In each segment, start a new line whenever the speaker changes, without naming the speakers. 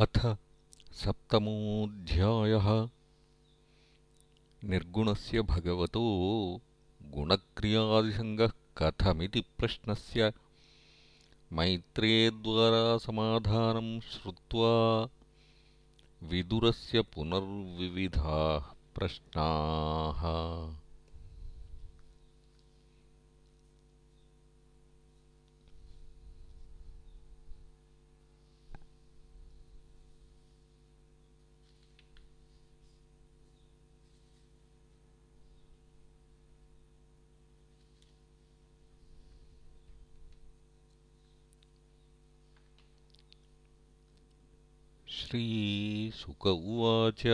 अथ सप्तमोऽध्यायः। निर्गुणस्य भगवतो गुणक्रियादिसङ्गः कथमिति प्रश्नस्य मैत्रेयद्वारा समाधानम् श्रुत्वा विदुरस्य पुनर्विविधाः प्रश्नाः श्रीशुक उवाच।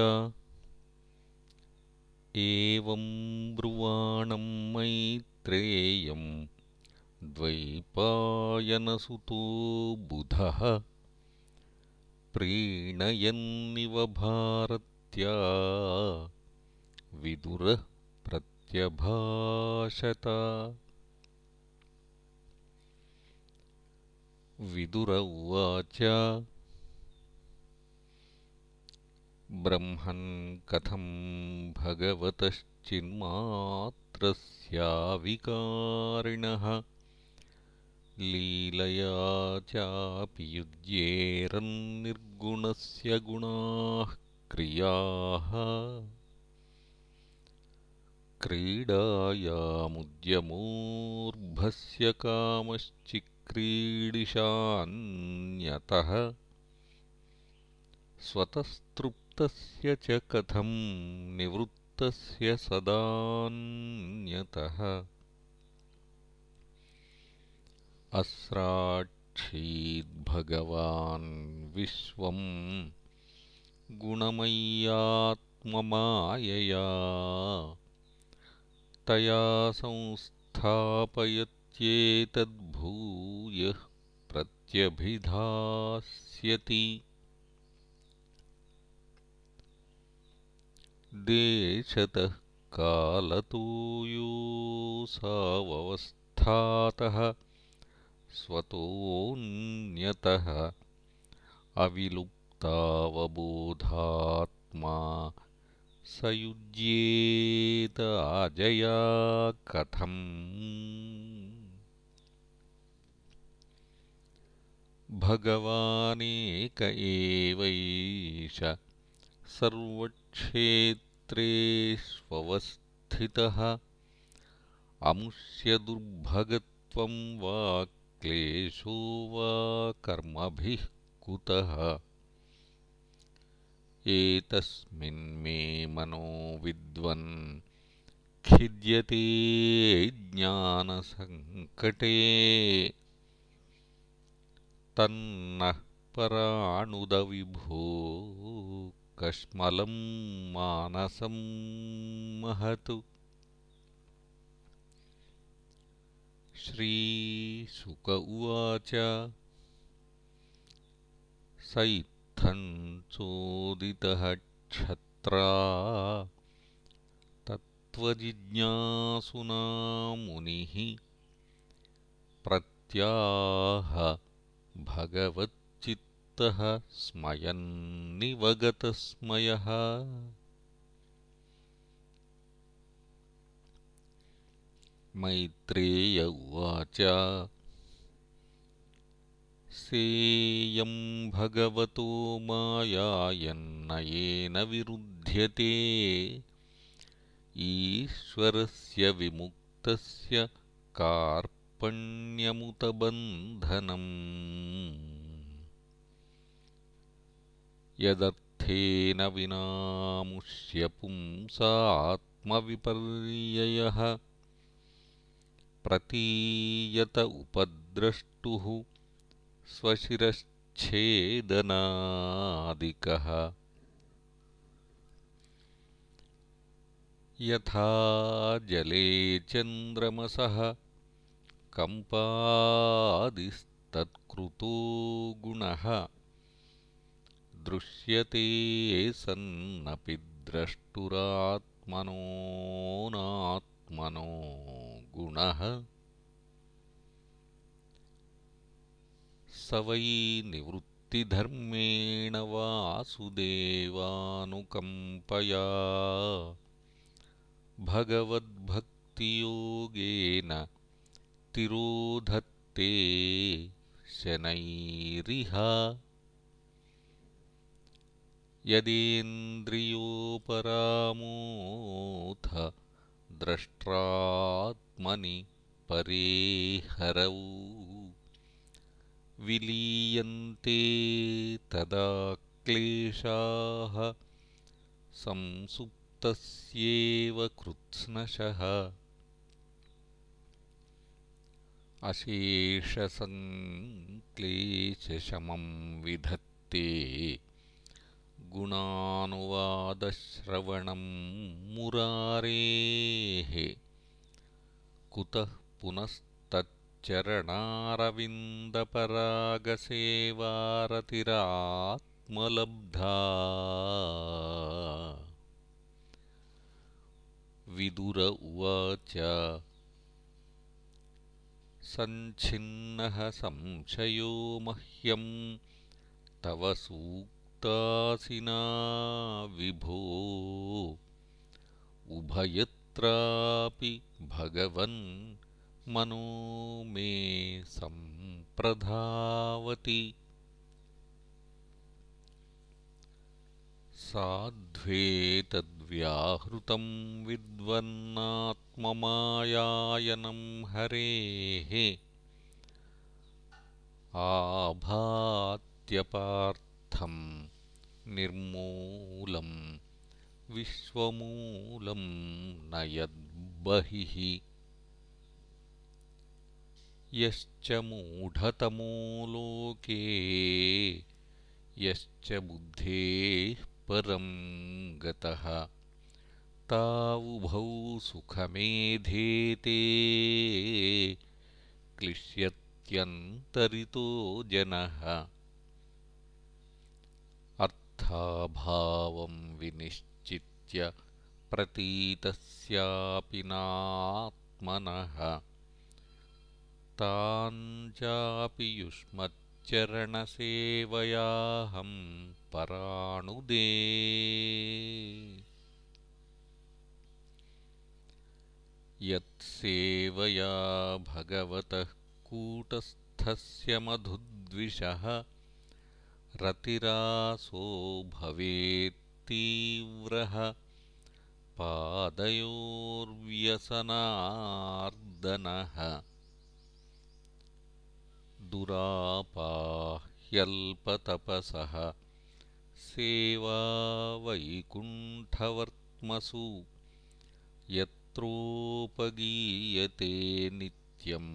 एवं ब्रुवाणं मैत्रेयम् द्वैपायनसुतो बुधः। प्रीणयन्निव भारत्या विदुरः प्रत्यभाषत। विदुर उवाच ब्रह्मन् कथं भगवतश्चिन्मात्रस्याविकारिणः लीलया चापि युज्येरन्निर्गुणस्य गुणाः क्रियाः। क्रीडायामुद्यमोर्भस्य कामश्चिक्रीडिशान्यतः स्वतस्तृप्तस्य च कथं? निवृत्तस्य सदान्यतः। अस्राक्षीद्भगवान् विश्वम् गुणमय्यात्ममायया। तया संस्थापयत्येतद्भूयः प्रत्यभिधास्यति देशतः कालतो योऽसावस्थातः स्वतोऽन्यतः अविलुप्तावबोधात्मा स युज्येत अजया कथम्। भगवानेक एवैष सर्वक्षेत्रेष्वस्थितः। अमुष्यदुर्भगत्वं वा क्लेशो वा कर्मभिः कुतः? एतस्मिन्मे मनो विद्वन् खिद्यते ज्ञानसङ्कटे। तन्नः पराणुदविभो कश्मलं मानसं महत्। श्रीशुक उवाच। स चोदितः क्षत्रा। तत्त्वजिज्ञासुना मुनिः प्रत्याह स्मयन्निवगतस्मयः। मैत्रेय उवाच सेयं भगवतो मायायन्नयेन विरुध्यते। ईश्वरस्य विमुक्तस्य कार्पण्यमुतबन्धनम् यदर्थेन विनामुष्यपुंसात्मविपर्ययः प्रतीयत उपद्रष्टुः स्वशिरश्छेदनादिकः। यथा जले चन्द्रमसः कम्पादिस्तत्कृतो गुणः दृश्यते सन्नपि द्रष्टुरात्मनोऽनात्मनो गुणः। स वै धर्मेण वासुदेवानुकम्पया। भगवद्भक्तियोगेन तिरोधत्ते शनैरिह यदेन्द्रियोपरामोऽथ द्रष्ट्रात्मनि परेहरौ। विलीयन्ते तदा क्लेशाः संसुप्तस्येव कृत्स्नशः। अशेषसङ्क्लेशशमं विधत्ते गुणानुवादश्रवणं मुरारेः। कुतः पुनस्तच्चरणारविन्दपरागसेवारतिरात्मलब्धा विदुर उवाच सञ्छिन्नः संशयो मह्यं तव सूक्तासिना विभो। उभयत्रापि भगवन् मनो मे सम्प्रधावति। साध्वेतद्व्याहृतं विद्वन्नात्ममायायनं हरेः। आभात्यपार्थं निर्मूलं विश्वमूलं नयद्बहिः यश्च मूढतमो लोके यश्च बुद्धेः परं गतः। तावुभौ सुखमेधेते क्लिश्यत्यन्तरितो जनः अर्थाभावं विनिश्चित्य प्रतीतस्यापि नात्मनः। ताञ्चापि युष्मच्चरणसेवयाहं पराणुदे। यत्सेवया भगवतः कूटस्थस्य मधुद्विषः रतिरासो भवेत्तीव्रः पादयोर्व्यसनार्दनः दुरापाह्यल्पतपसः सेवा वैकुण्ठवर्त्मसु यत्रोपगीयते नित्यम्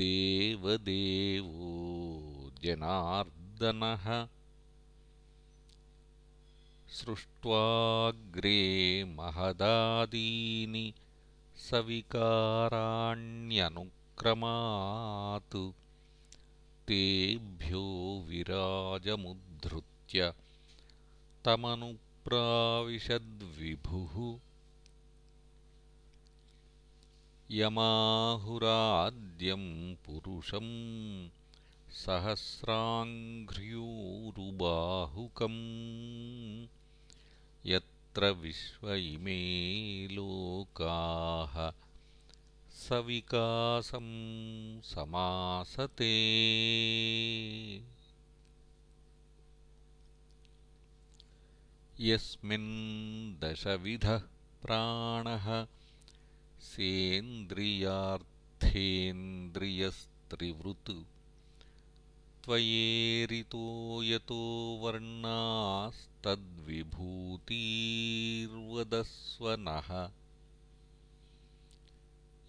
देवदेवो जनार्दनः सृष्ट्वाग्रे महदादीनि सविकाराण्यनुक्रमात् तेभ्यो विराजमुद्धृत्य तमनुप्राविशद्विभुः यमाहुराद्यं पुरुषं सहस्राङ्घ्र्यूरुबाहुकम्। यत्र विश्व इमे लोकाः सविकासं समासते। यस्मिन् दशविधः प्राणः सेन्द्रियार्थेन्द्रियस्त्रिवृत् त्वयेरितो यतो वर्णास्तद्विभूतिर्वदस्व नः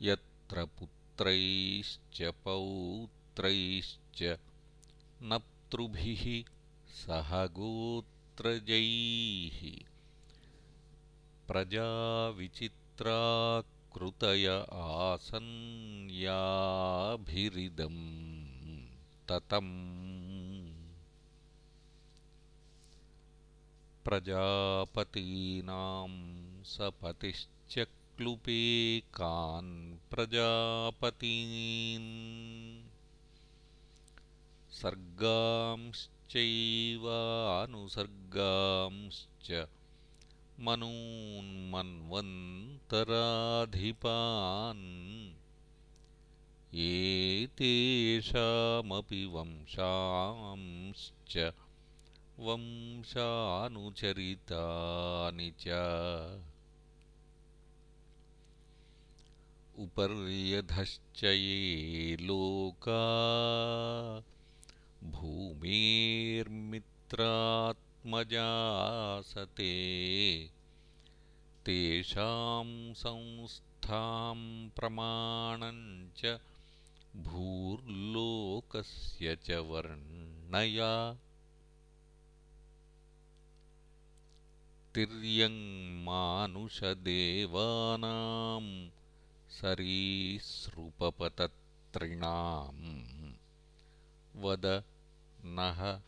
यत्र पुत्रैश्च पौत्रैश्च नप्तृभिः सह गोत्रजैः प्रजाविचित्रा कृतय आसन् याभिरिदं ततम्। प्रजापतीनां सपतिश्चक्लुपे कान् प्रजापतीन् सर्गांश्चैवानुसर्गांश्च मनून्मन्वन्तराधिपान् एतेषामपि वंशांश्च वंशानुचरितानि च। उपर्यधश्च ये लोका भूमेर्मित्रात्मजासते। तेषां संस्थां प्रमाणञ्च भूर्लोकस्य च वर्णया। तिर्यङ्मानुषदेवानां सरीसृपपततृणाम् वद नः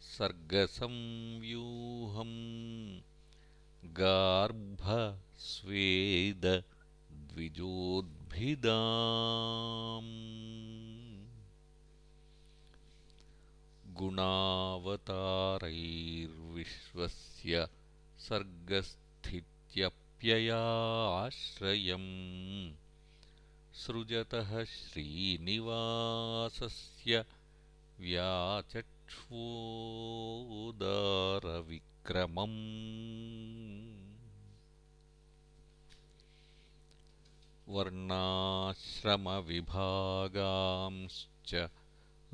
सर्गसंव्यूहम् गार्भस्वेदद्विजोद्भिदाम् गुणावतारैर्विश्वस्य सर्गस्थित्यप्ययाश्रयम्। सृजतः श्रीनिवासस्य व्याचक्ष्वोदारविक्रमम् वर्णाश्रमविभागांश्च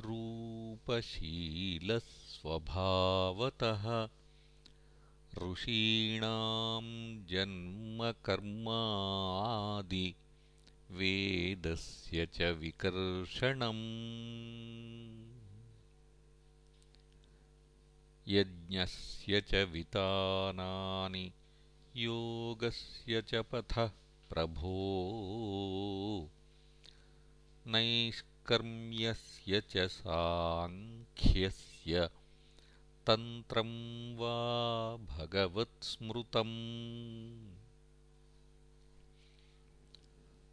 रूपशीलस्वभावतः ऋषीणां जन्मकर्मादिवेदस्य च विकर्षणम्। यज्ञस्य च वितानानि योगस्य च पथः प्रभो। नैष्कर्म्यस्य च साङ्ख्यस्य तन्त्रं वा भगवत्स्मृतम्।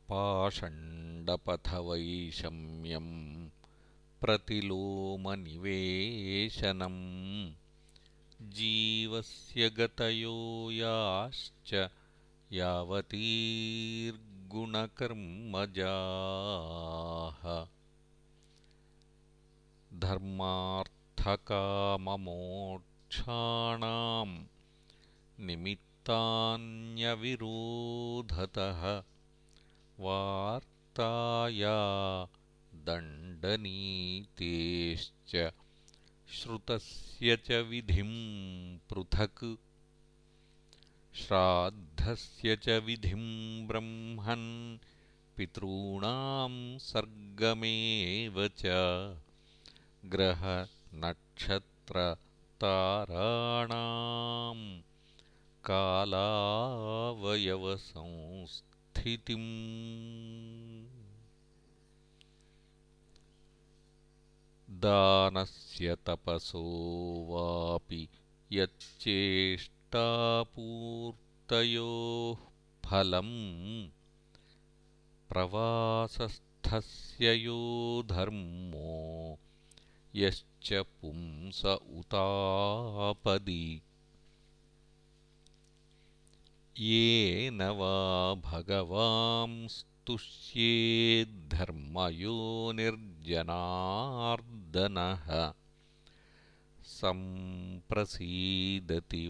पाषण्डपथवैषम्यम् प्रतिलोमनिवेशनम्। जीवस्य गतयो याश्च यावतीर्गुणकर्मजाः धर्मार्थकाममोक्षाणां निमित्तान्यविरोधतः वार्ताया दण्डनीतेश्च श्रुतस्य च विधिं पृथक् श्राद्धस्य च विधिं ब्रह्मन् पितॄणां सर्गमेव च। ग्रहनक्षत्रताराणां कालावयवसंस्थितिम्। दानस्य तपसो वापि यच्चेष्टापूर्तयोः फलम् प्रवासस्थस्य यो धर्मो यश्च पुंस उतापदि। येन वा भगवांस्तुष्येद्धर्मयोनिर्जनार्दनः सम्प्रसीदति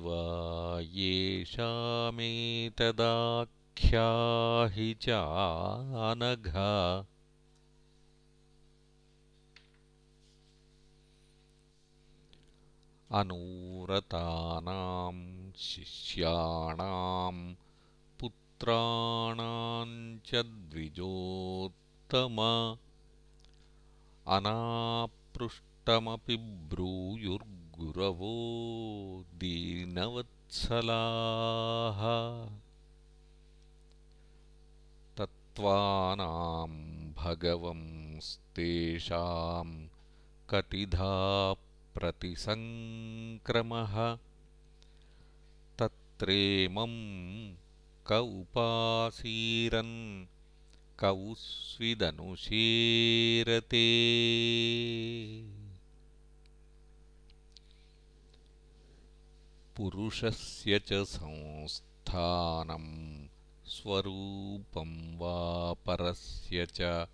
वा येषामेतदाख्याहि चानघ अनूरतानां शिष्याणां पुत्राणां च द्विजोत्तम अनापृष्टमपि ब्रूयुर्गुरवो दीनवत्सलाः। तत्त्वानां भगवंस्तेषां कतिधा प्रतिसङ्क्रमः। तत्रेमं क उपासीरन् कौ पुरुषस्य च संस्थानं स्वरूपं वा परस्य च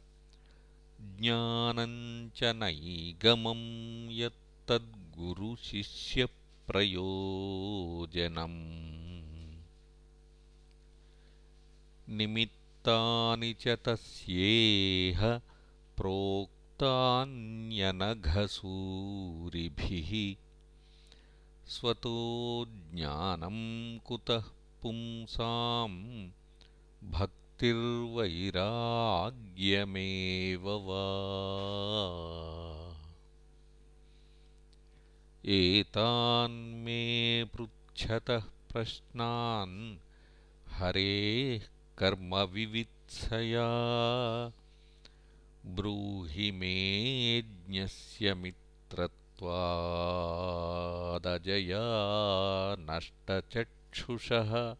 ज्ञानं च नैगमं यत्तद्गुरुशिष्यप्रयोजनम्। निमित्तानि च तस्येह प्रोक्तान्यनघसूरिभिः स्वतो ज्ञानं कुतः पुंसां? भक्तिर्वैराग्यमेव वा? एतान्मे पृच्छतः प्रश्नान्। हरेः कर्मविवित्सया ब्रूहि मे ज्ञस्य मित्रत्वादजया नष्टचक्षुषः।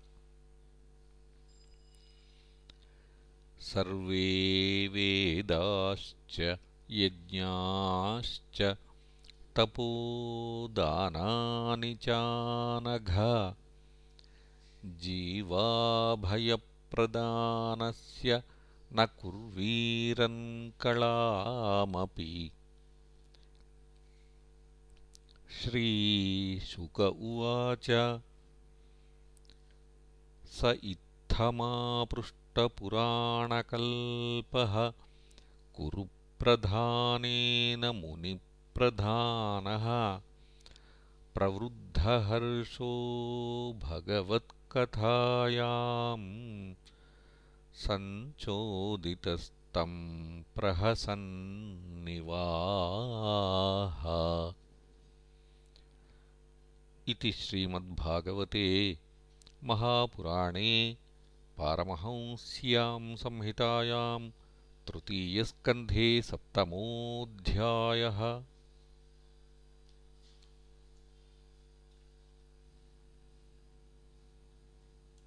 सर्वे वेदाश्च यज्ञाश्च तपोदानानि चानघ। जीवाभयप्रदानस्य न कुर्वीरन्कलामपि श्रीशुक उवाच स इत्थमापृष्टपुराणकल्पः कुरुप्रधानेन मुनिप्रधानः प्रवृद्धहर्षो भगवत्कथायाम् सञ्चोदितस्तं प्रहसन्निवाह इति श्रीमद्भागवते महापुराणे पारमहंस्यां संहितायां तृतीयस्कन्धे सप्तमोऽध्यायः